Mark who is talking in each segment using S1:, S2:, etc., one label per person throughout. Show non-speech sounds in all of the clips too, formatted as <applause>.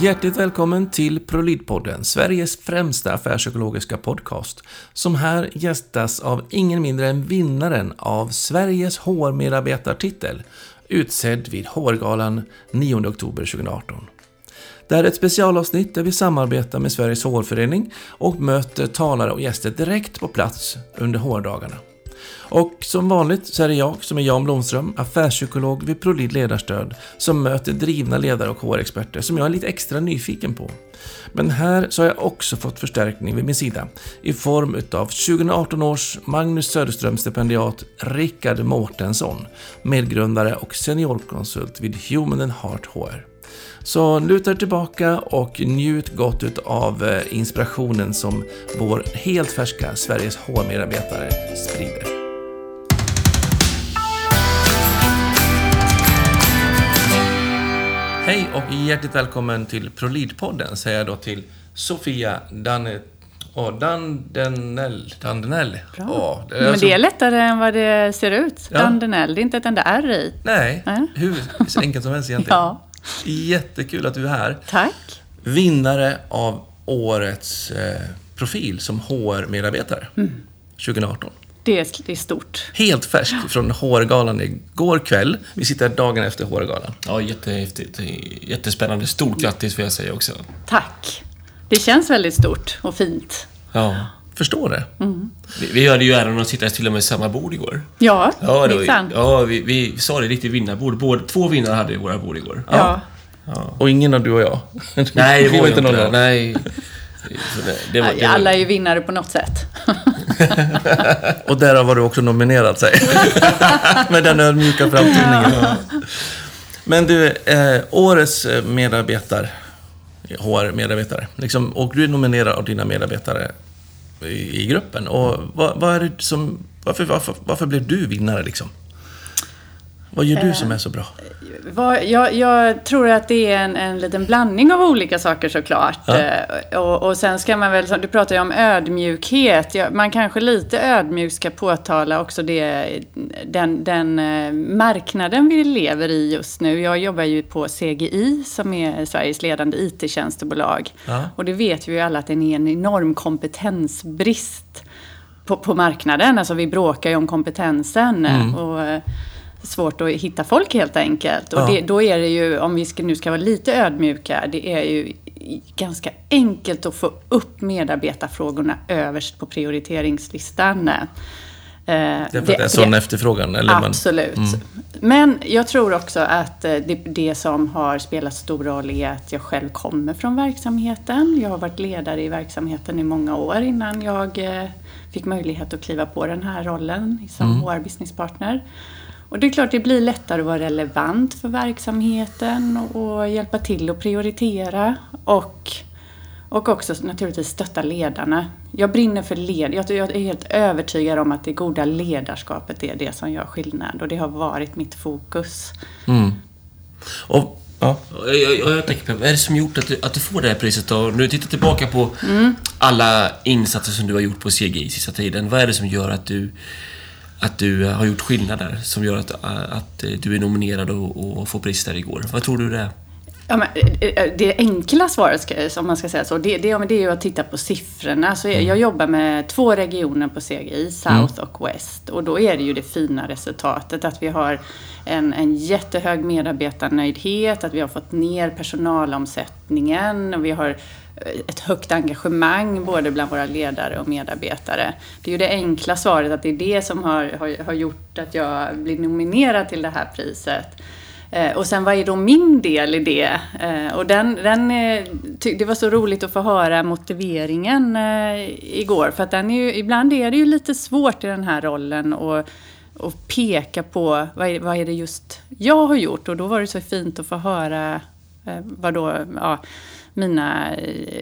S1: Hjärtligt välkommen till ProLid-podden, Sveriges främsta affärspsykologiska podcast, som här gästas av ingen mindre än vinnaren av Sveriges HR-medarbetartitel, utsedd vid HR-galan 9 oktober 2018. Det här är ett specialavsnitt där vi samarbetar med Sveriges HR-förening och möter talare och gäster direkt på plats under HR-dagarna. Och som vanligt så är det jag som är Jan Blomström, affärspsykolog vid ProLid Ledarstöd, som möter drivna ledare och HR-experter som jag är lite extra nyfiken på. Men här så har jag också fått förstärkning vid min sida i form utav 2018 års Magnus Söderström-stipendiat Rickard Mårtensson, medgrundare och seniorkonsult vid Human and Heart HR. Så luta er tillbaka och njut gott av eh, inspirationen som vår helt färska Sveriges HR-medarbetare sprider. Hej och hjärtligt välkommen till ProLid-podden säger jag då till Sofia Danne Oh, Dandenell. Dandenell.
S2: Bra. Oh, det Men det är lättare än vad det ser ut. Ja. Dandenell, det är inte ett enda R i.
S1: Nej, Nej. hur så enkelt som helst egentligen. <laughs> ja. Jättekul att du är här.
S2: Tack.
S1: Vinnare av årets eh, profil som HR-medarbetare mm. 2018.
S2: Det är, det är stort.
S1: Helt färsk från HR-galan igår kväll. Vi sitter dagen efter HR-galan.
S3: Ja, jättehäftigt. Jättespännande. Stort grattis vill jag säga också.
S2: Tack. Det känns väldigt stort och fint.
S1: Ja. Förstår det.
S3: Mm. Vi, vi hade ju äran att sitta till och med samma bord igår.
S2: Ja,
S3: ja, då, ja vi, vi sa det riktigt vinnarbord. Både, två vinnare hade vi våra bord igår.
S2: Ja.
S1: ja. Och ingen av du och jag.
S3: Nej, det <laughs> var inte någon. Nej.
S2: Det, <laughs> det var, det var... Alla är ju vinnare på något sätt.
S1: Och därav var du också nominerad, säg. <laughs> Med den ödmjuka framtoningen. Men du, eh, årets eh, medarbetare, HR-medarbetare, liksom, och du är nominerad av dina medarbetare i, i gruppen. Och vad, vad, är det som, varför, varför, varför blev du vinnare liksom? Vad gör du som är så bra?
S2: Vad, jag, jag, tror att det är en, en liten blandning av olika saker såklart. Ja. Eh, och, och sen ska man väl, du pratar ju om ödmjukhet. Man kanske lite ödmjukt ska påtala också det, den, den eh, marknaden vi lever i just nu. Jag jobbar ju på CGI som är Sveriges ledande IT-tjänstebolag. Ja. Och det vet vi ju alla att det är en enorm kompetensbrist på, på marknaden. Alltså vi bråkar ju om kompetensen. Mm. Och, svårt att hitta folk helt enkelt. Och det, då är det ju, om vi ska, nu ska vara lite ödmjuka, det är ju ganska enkelt att få upp medarbetarfrågorna överst på prioriteringslistan.
S1: Eh, det är för att det är en sån efterfrågan? Eller
S2: absolut. Man, mm. Men jag tror också att eh, det, det, som har spelat stor roll är att jag själv kommer från verksamheten. Jag har varit ledare i verksamheten i många år innan jag eh, fick möjlighet att kliva på den här rollen som mm. HR Business Partner. Och det är klart det blir lättare att vara relevant för verksamheten och, hjälpa till att prioritera. Och, och också naturligtvis stötta ledarna. Jag brinner för led. Jag, är helt övertygad om att det goda ledarskapet är det som gör skillnad. Och det har varit mitt fokus. Mm.
S3: Och Ja. Jag, jag, jag tänker på, vad är det som gjort att du, att du får det här priset? När du tittar tillbaka på mm. alla insatser som du har gjort på CGI sista tiden. Vad är det som gör att du att du eh, har gjort skillnader som gör att, eh, att eh, du är nominerad och, och får pris där igår. Vad tror du det är?
S2: Ja, men eh, eh, det enkla svaret, om man ska säga så, det, det, det är ju att titta på siffrorna. Så jag, mm. jag jobbar med två regioner på CGI, South mm. och West. Och då är det ju det fina resultatet att vi har en, en jättehög medarbetarnöjdhet, att vi har fått ner personalomsättningen och vi har ett högt engagemang både bland våra ledare och medarbetare. Det är ju det enkla svaret att det är det som har, har, har gjort att jag blir nominerad till det här priset. Eh, och sen vad är då min del i det? Eh, och den, den, eh, det var så roligt att få höra motiveringen igår. För att den är ju, ibland är det ju lite svårt i den här rollen att och peka på vad är, vad är det just jag har gjort. Och då var det så fint att få höra vad då, ja, mina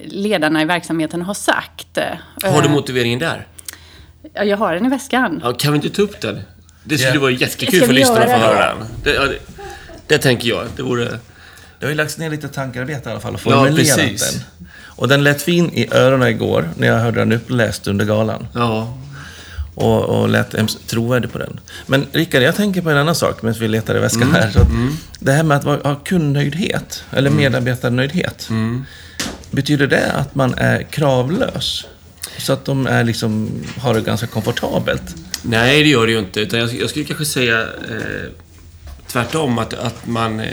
S2: ledarna i verksamheten har sagt.
S3: Har du motiveringen där?
S2: Ja, jag har den i väskan.
S3: Ja, kan vi inte ta upp den? Det skulle yeah. vara jättekul för lyssnarna att få höra den. Det, tänker jag. Det vore...
S1: Det har ju lagts ner lite tankarbete i alla fall och formulerat ja, den. Och den lät fin i öronen igår när jag hörde den uppläst under galan.
S3: Ja.
S1: och, och lät trovärdig på den. Men Rickard, jag tänker på en annan sak medan vi letar i väskan mm. här. Så mm. Det här med att ha kundnöjdhet, eller mm. medarbetarnöjdhet. Mm. Betyder det att man är kravlös? Så att de är liksom, har det ganska komfortabelt?
S3: Nej, det gör det ju inte. Utan jag, jag skulle kanske säga eh, tvärtom, att, att man... Eh,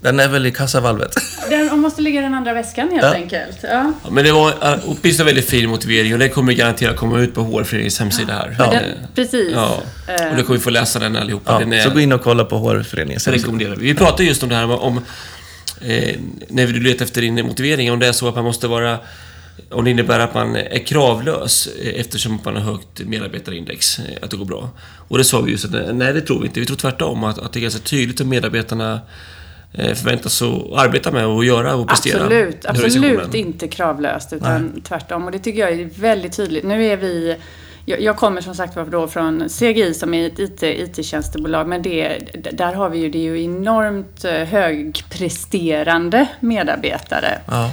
S1: Den är väl i kassavalvet? <laughs>
S2: Den måste ligga i den andra väskan helt ja. enkelt. Ja.
S3: ja. men det var åtminstone väldigt fin motivering och det kommer garanterat komma ut på HR-föreningens hemsida här.
S2: Ja. Den, precis.
S3: Ja. Och då kommer vi få läsa den allihopa.
S1: Ja.
S3: Den
S1: är, så gå in och kolla på HR-föreningens
S3: hemsida. rekommenderar vi. Vi pratade just om det här om eh, när du letar efter din motivering, om det är så att man måste vara om det innebär att man är kravlös eh, eftersom man har högt medarbetarindex, eh, att det går bra. Och det sa vi just att nej, det tror vi inte. Vi tror tvärtom, att, att det är ganska tydligt att medarbetarna Eh, förväntas att arbeta med och göra och prestera.
S2: Absolut, absolut inte kravlöst utan Nej. tvärtom. Och det tycker jag är väldigt tydligt. Nu är vi jag kommer som sagt då från CGI som är ett IT, IT-tjänstebolag men det, där har vi ju, det ju enormt eh, högpresterande medarbetare. Ja.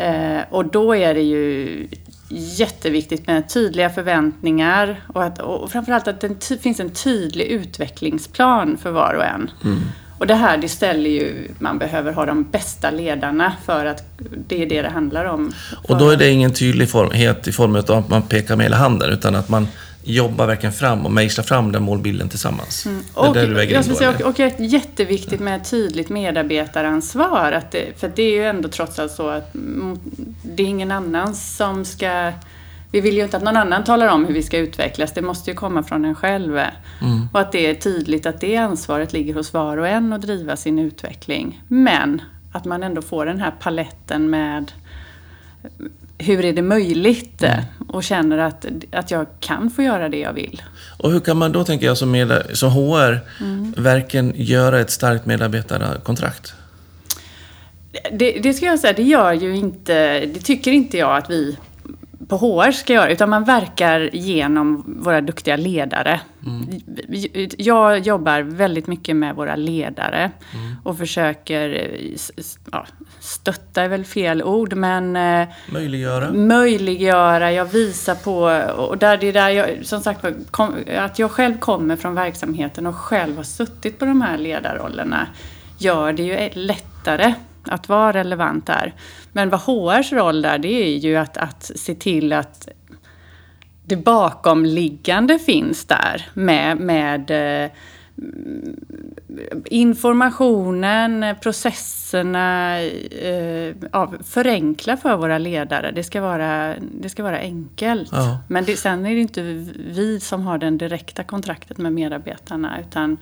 S2: Eh, och då är det ju jätteviktigt med tydliga förväntningar och, att, och framförallt att det finns en tydlig utvecklingsplan för var och en. Mm. Och det här det ställer ju, man behöver ha de bästa ledarna för att det är det det handlar om.
S1: Och då är det ingen tydlighet i form av att man pekar med hela handen utan att man jobbar verkligen fram och mejslar fram den målbilden tillsammans. Mm.
S2: Och, det det jag säga, och, och ett jätteviktigt med ett tydligt medarbetaransvar. Att det, för det är ju ändå trots allt så att det är ingen annan som ska vi vill ju inte att någon annan talar om hur vi ska utvecklas. Det måste ju komma från en själv. Mm. Och att det är tydligt att det ansvaret ligger hos var och en att driva sin utveckling. Men att man ändå får den här paletten med hur är det möjligt? Mm. Och känner att, att jag kan få göra det jag vill.
S1: Och hur kan man då, tänker jag, som, med, som HR, mm. verkligen göra ett starkt medarbetarkontrakt?
S2: Det, det ska jag säga, det gör ju inte, det tycker inte jag att vi på HR ska göra, utan man verkar genom våra duktiga ledare. Mm. Jag jobbar väldigt mycket med våra ledare mm. och försöker, ja, stötta är väl fel ord, men
S1: eh, möjliggöra.
S2: möjliggöra, jag visar på, och där det är där jag, som sagt att jag själv kommer från verksamheten och själv har suttit på de här ledarrollerna gör det ju lättare att vara relevant där. Men vad HRs roll där, det är ju att, att se till att det bakomliggande finns där med, med eh, informationen, processerna, eh, ja, förenkla för våra ledare. Det ska vara, det ska vara enkelt. Ja. Men det, sen är det inte vi som har den direkta kontraktet med medarbetarna utan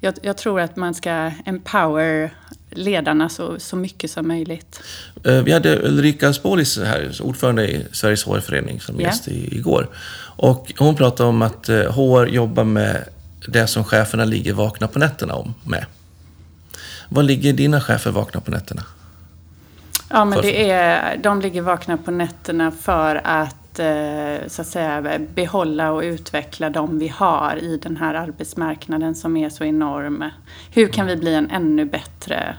S2: jag, jag tror att man ska empower ledarna så, så mycket som möjligt.
S1: Eh, vi hade Ulrika Spålis här, ordförande i Sveriges HR-förening, som yeah. gäst igår. Och hon pratade om att HR eh, jobbar med det som cheferna ligger vakna på nätterna om med. Vad ligger dina chefer vakna på nätterna?
S2: Ja, men det är, de ligger vakna på nätterna för att eh, så att säga, behålla och utveckla de vi har i den här arbetsmarknaden som är så enorm. Hur kan vi bli en ännu bättre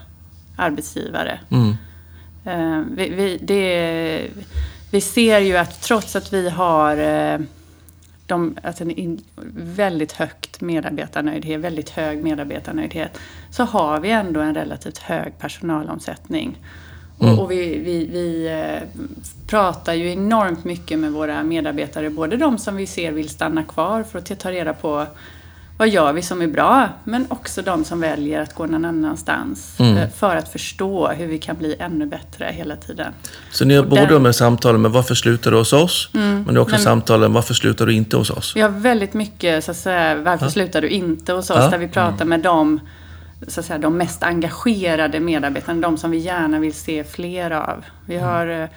S2: arbetsgivare? Mm. Eh, vi, vi, det, vi ser ju att trots att vi har eh, de, alltså en väldigt högt medarbetarnöjdhet, väldigt hög medarbetarnöjdhet, så har vi ändå en relativt hög personalomsättning. Mm. Och, vi, vi, vi eh, pratar ju enormt mycket med våra medarbetare, både de som vi ser vill stanna kvar för att ta reda på vad gör vi som är bra? Men också de som väljer att gå någon annanstans. Mm. Eh, för att förstå hur vi kan bli ännu bättre hela tiden.
S1: Så ni har både den... med samtalen med varför slutar du hos oss? Mm. Men det är också men... samtalen varför slutar du inte hos oss?
S2: Vi har väldigt mycket, så att säga, varför ja. slutar du inte hos oss? Ja. Där vi pratar mm. med dem så att säga, de mest engagerade medarbetarna, de som vi gärna vill se fler av. Vi mm. har mm.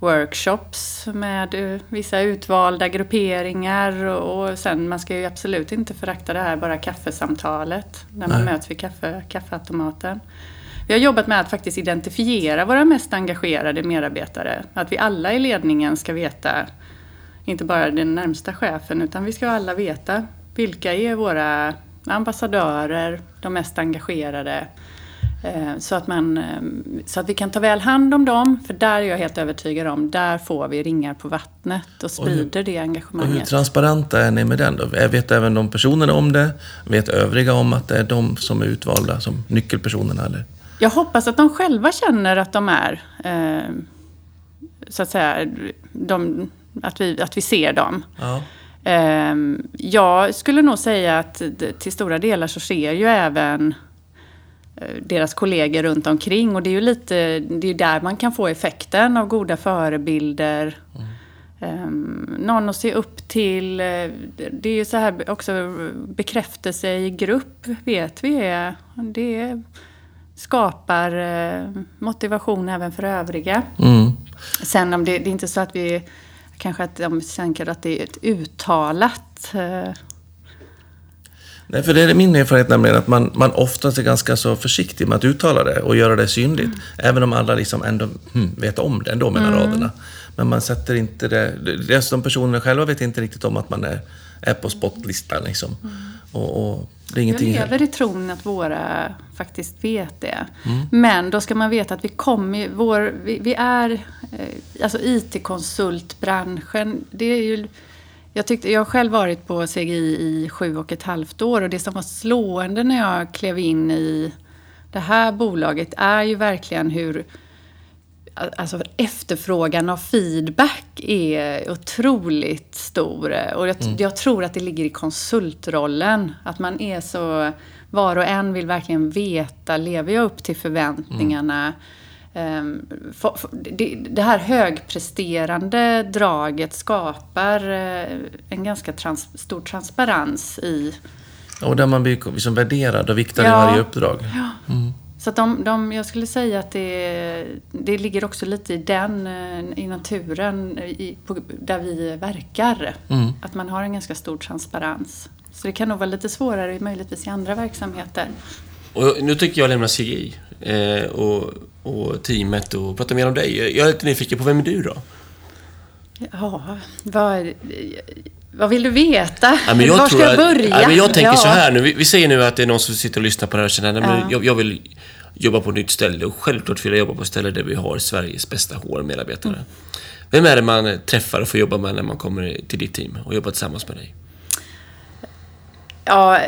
S2: workshops med uh, vissa utvalda grupperingar och, och sen, man ska ju absolut inte förakta det här bara kaffesamtalet när man Nej. möts vid kaffe, kaffeautomaten. Vi har jobbat med att faktiskt identifiera våra mest engagerade medarbetare. Att vi alla i ledningen ska veta, inte bara den närmsta chefen, utan vi ska alla veta vilka är våra ambassadörer, de mest engagerade. Eh, så att, man, eh, så att vi kan ta väl hand om dem, för där är jag helt övertygad om, där får vi ringar på vattnet och sprider
S1: och
S2: det
S1: Och hur
S2: engagemanget.
S1: transparenta är ni med den då? Vet även de personerna om det? Vet övriga om att det är de som är utvalda som nyckelpersonerna? Eller?
S2: Jag hoppas att de själva känner att de är, eh, så att säga, de, att, vi, att vi ser dem.
S1: Ja.
S2: Eh, jag skulle nog säga att till stora delar så ser ju även eh, deras kollegor runt omkring. Och det är ju lite, det är där man kan få effekten av goda förebilder. Um, någon att se upp till. eh, Det är ju så här också bekräftelse i grupp vet vi är. Det skapar eh, motivation även för övriga.
S1: Mm.
S2: Sen om det, det är inte så att vi kanske att de tänker att det är ett uttalat eh,
S1: Nej, för det är min erfarenhet nämligen att man, man oftast är ganska så försiktig med att uttala det och göra det synligt. Även om alla liksom ändå hmm, vet om det ändå mellan raderna. Men man sätter inte det... det de personerna själva vet inte riktigt om att man är, är på spotlistan liksom. Och, och det är
S2: Jag
S1: ingenting...
S2: lever i tron att våra faktiskt vet det. Men då ska man veta att vi kommer vår, vi, vi är, eh, alltså IT-konsultbranschen, det är ju jag, tyckte, jag har själv varit på CGI i sju och ett halvt år och det som var slående när jag klev in i det här bolaget är ju verkligen hur Alltså efterfrågan av feedback är otroligt stor. Och jag, jag tror att det ligger i konsultrollen. Att man är så... Var och en vill verkligen veta, lever jag upp till förväntningarna? För, för, det, det här högpresterande draget skapar eh, en ganska trans, stor transparens i
S1: Och där man blir liksom värderad och viktad i
S2: Ja.
S1: varje uppdrag.
S2: Så att de, de, jag skulle säga att det, det ligger också lite i den, eh, i naturen, i, på, där vi verkar.
S1: Mm.
S2: Att man har en ganska stor transparens. Så det kan nog vara lite svårare möjligtvis i andra verksamheter.
S3: Och nu tycker jag lämna CGI eh, och, och teamet och prata mer om dig. Jag är lite nyfiken på vem är du då?
S2: Ja, vad, vad vill du veta?
S3: Ja, men jag
S2: Var
S3: tror
S2: ska jag
S3: att-
S2: börja?
S3: Ja, men jag tänker
S2: Ja.
S3: så här nu. Vi, vi säger nu att det är någon som sitter och lyssnar på det här och känner nej, men
S2: Ja.
S3: jag, jag vill jobba på ett nytt ställe och självklart vill jag jobba på ett ställe där vi har Sveriges bästa HR-medarbetare.
S2: Mm.
S3: Vem är det man träffar och får jobba med när man kommer till ditt team och jobbar tillsammans med dig?
S2: Ja,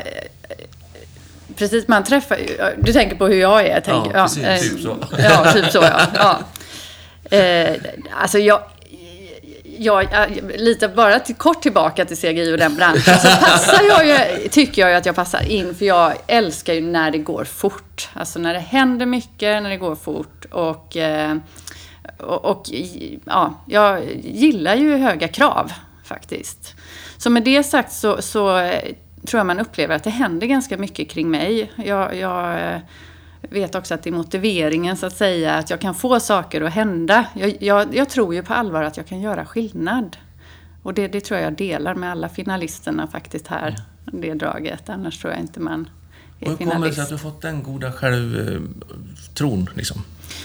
S2: precis. Man träffar ju... Du tänker på hur jag är? Tänker,
S3: Ja, precis.
S2: eh,
S3: Typ så.
S2: Ja, typ så ja. <laughs> ja. Eh, alltså jag... Jag, jag, lite bara till, kort tillbaka till CGI och den branschen så passar jag ju, tycker jag ju att jag passar in för jag älskar ju när det går fort. Alltså när det händer mycket, när det går fort och, eh, och, och ja, jag gillar ju höga krav faktiskt. Så med det sagt så, så eh, tror jag man upplever att det händer ganska mycket kring mig. Jag, jag eh, vet också att det är motiveringen så att säga, att jag kan få saker att hända. Jag, jag, jag tror ju på allvar att jag kan göra skillnad. Och det, det tror jag delar med alla finalisterna faktiskt här, det draget. Annars tror jag inte man är
S1: Och hur kommer det
S2: finalist.
S1: sig att du fått den goda självtron? Liksom?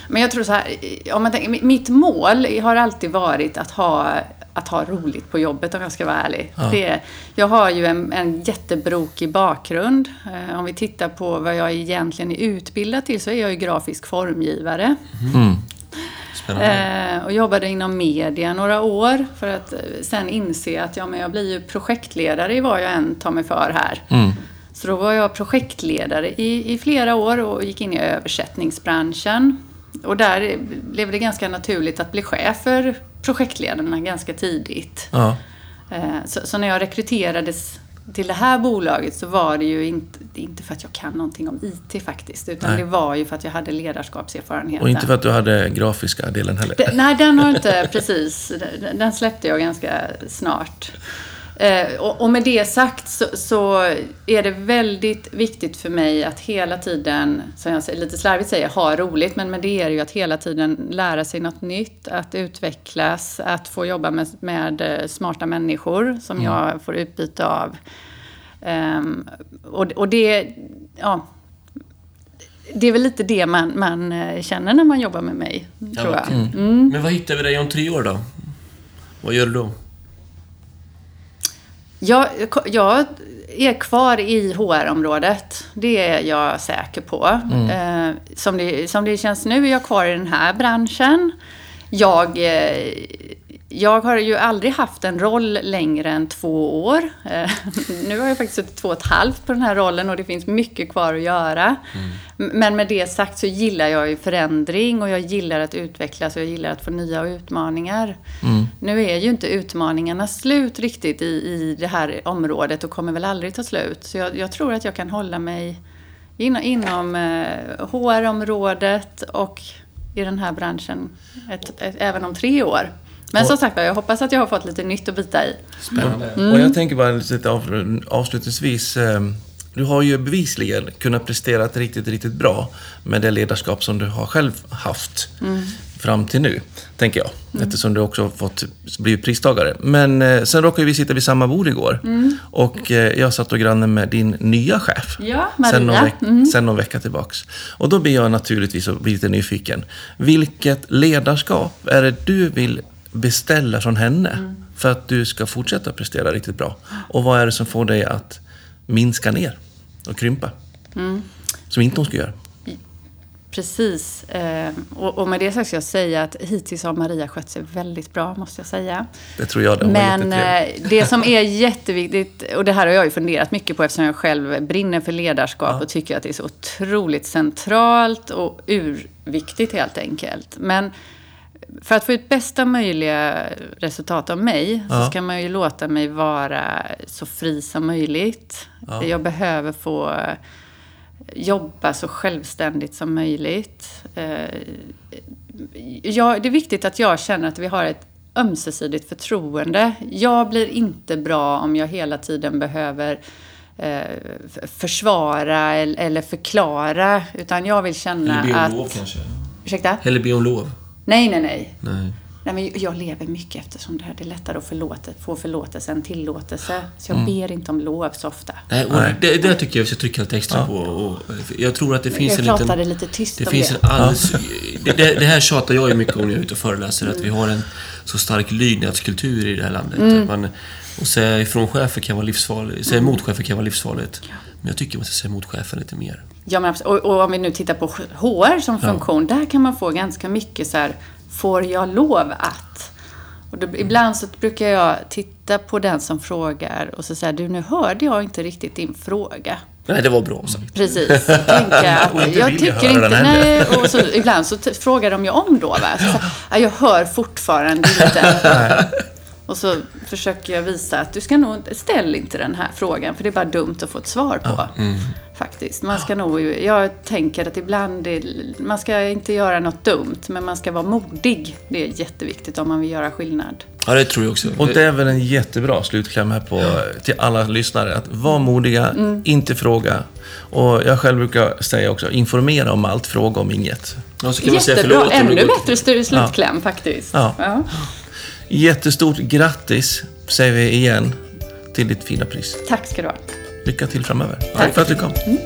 S2: Men jag tror så här, om man tänker, mitt mål har alltid varit att ha, att ha roligt på jobbet om jag ska vara ärlig.
S1: Ja.
S2: Det, jag har ju en, en jättebrokig bakgrund. Eh, om vi tittar på vad jag egentligen är utbildad till så är jag ju grafisk formgivare.
S1: Mm.
S2: Eh, och jobbade inom media några år för att eh, sen inse att ja, men jag blir ju projektledare i vad jag än tar mig för här.
S1: Mm.
S2: Så då var jag projektledare i, i flera år och gick in i översättningsbranschen. Och där blev det ganska naturligt att bli chef för projektledarna ganska tidigt.
S1: Ja.
S2: Eh, Så, så när jag rekryterades till det här bolaget så var det ju inte, inte för att jag kan någonting om IT faktiskt. Utan
S1: Nej.
S2: det var ju för att jag hade ledarskapserfarenhet.
S1: Och inte för att du hade grafiska delen heller.
S2: Det, nej, den har inte <laughs> precis. Den, den släppte jag ganska snart. Eh, och, och med det sagt så, så är det väldigt viktigt för mig att hela tiden, som jag säger- lite slarvigt säger, ha roligt. Men med det är det ju att hela tiden lära sig något nytt, att utvecklas, att få jobba med, med eh, smarta människor som jag får utbyte av. Ehm, och, och det, ja, det är väl lite det man, man eh, känner när man jobbar med mig, tror jag.
S3: okej. Men vad hittar vi dig om tre år då? Vad gör du då?
S2: Jag, jag är kvar i HR-området. Det är jag säker på. Mm. Eh, som, det, som det känns nu är jag kvar i den här branschen. Jag eh, jag har ju aldrig haft en roll längre än två år. Eh, nu har jag faktiskt suttit två och ett halvt på den här rollen och det finns mycket kvar att göra. Mm. Men med det sagt så gillar jag ju förändring och jag gillar att utvecklas och jag gillar att få nya utmaningar. Mm. Nu är ju inte utmaningarna slut riktigt i, i det här området och kommer väl aldrig ta slut. Så jag, jag tror att jag kan hålla mig in, inom eh, HR-området och i den här branschen ett, ett, även om tre år. Men som sagt jag hoppas att jag har fått lite nytt att bita i.
S1: Spännande. Mm. Och jag tänker bara lite avslutningsvis. Ehm, du har ju bevisligen kunnat prestera riktigt, riktigt bra med det ledarskap som du har själv haft mm. fram till nu, tänker jag. Mm. Eftersom du också har fått blivit pristagare. Men eh, sen råkade vi sitta vid samma bord igår. Mm. Och eh, jag satt och granne med din nya chef.
S2: Ja, Maria.
S1: Sen någon, veck mm. sen någon vecka tillbaks. Och då blir jag naturligtvis lite nyfiken. Vilket ledarskap är det du vill beställa från henne mm. för att du ska fortsätta prestera riktigt bra? Och vad är det som får dig att minska ner och krympa? Mm. Som inte hon ska göra.
S2: Precis. Eh, och, med det sagt ska jag säga att hittills har Maria skött sig väldigt bra, måste jag säga.
S1: Det tror jag. Det
S2: Men eh, det som är jätteviktigt, och det här har jag ju funderat mycket på eftersom jag själv brinner för ledarskap ja. och tycker att det är så otroligt centralt och urviktigt helt enkelt. Men för att få ut bästa möjliga resultat av mig ja. så ska man ju låta mig vara så fri som möjligt. Ja. Jag behöver få jobba så självständigt som möjligt. Eh, ja, det är viktigt att jag känner att vi har ett ömsesidigt förtroende. Jag blir inte bra om jag hela tiden behöver eh, försvara eller förklara. Utan jag vill känna att... Eller be
S3: om lov kanske?
S2: Ursäkta?
S3: Eller be om lov.
S2: Nej, nej, nej. nej. Nej, men jag lever mycket eftersom det, här, det är lättare att förlåta, få förlåtelse än tillåtelse. Så jag mm. ber inte om lov så ofta.
S3: Nej, och det, det tycker jag vi ska trycka lite extra ja. på. Och jag tror att det finns
S2: jag
S3: en
S2: liten... Jag pratade lite tyst
S3: det
S2: om
S3: finns
S2: det.
S3: En alldeles, det, det, här tjatar jag ju mycket om när jag är ute och föreläser. Mm. Att vi har en så stark lydnadskultur i det här landet. Mm. Man, och säga ifrån chefer kan vara livsfarligt. Säga emot chefer kan vara livsfarligt. Ja. Men jag tycker man ska säga emot chefen lite mer.
S2: Ja, men och, och om vi nu tittar på HR som funktion. Ja. Där kan man få ganska mycket så här får jag lov att? Och då, ibland så brukar jag titta på den som frågar och så säger du nu hörde jag inte riktigt din fråga.
S3: Nej, det var bra sagt.
S2: Precis. <laughs> Tänka att, jag tycker inte, nej, och så, ibland så frågar de ju om då. Va? Så, <laughs> så, jag hör fortfarande inte. <laughs> Och så försöker jag visa att du ska nog ställ inte den här frågan för det är bara dumt att få ett svar på. Mm. Faktiskt. Man ska nog, jag tänker att ibland, det, man ska inte göra något dumt, men man ska vara modig. Det är jätteviktigt om man vill göra skillnad.
S3: Ja, det tror jag också.
S1: Och det är väl en jättebra slutkläm här på, ja. till alla lyssnare. Att vara modiga, mm. inte fråga. Och jag själv brukar säga också, informera om allt, fråga om inget.
S2: Ja, så kan Jättebra, man säga ännu bättre slutkläm ja. faktiskt.
S1: Ja. Jättestort grattis, säger vi igen, till ditt fina pris.
S2: Tack ska du ha.
S1: Lycka till framöver. Tack, Tack för att du kom. Mm.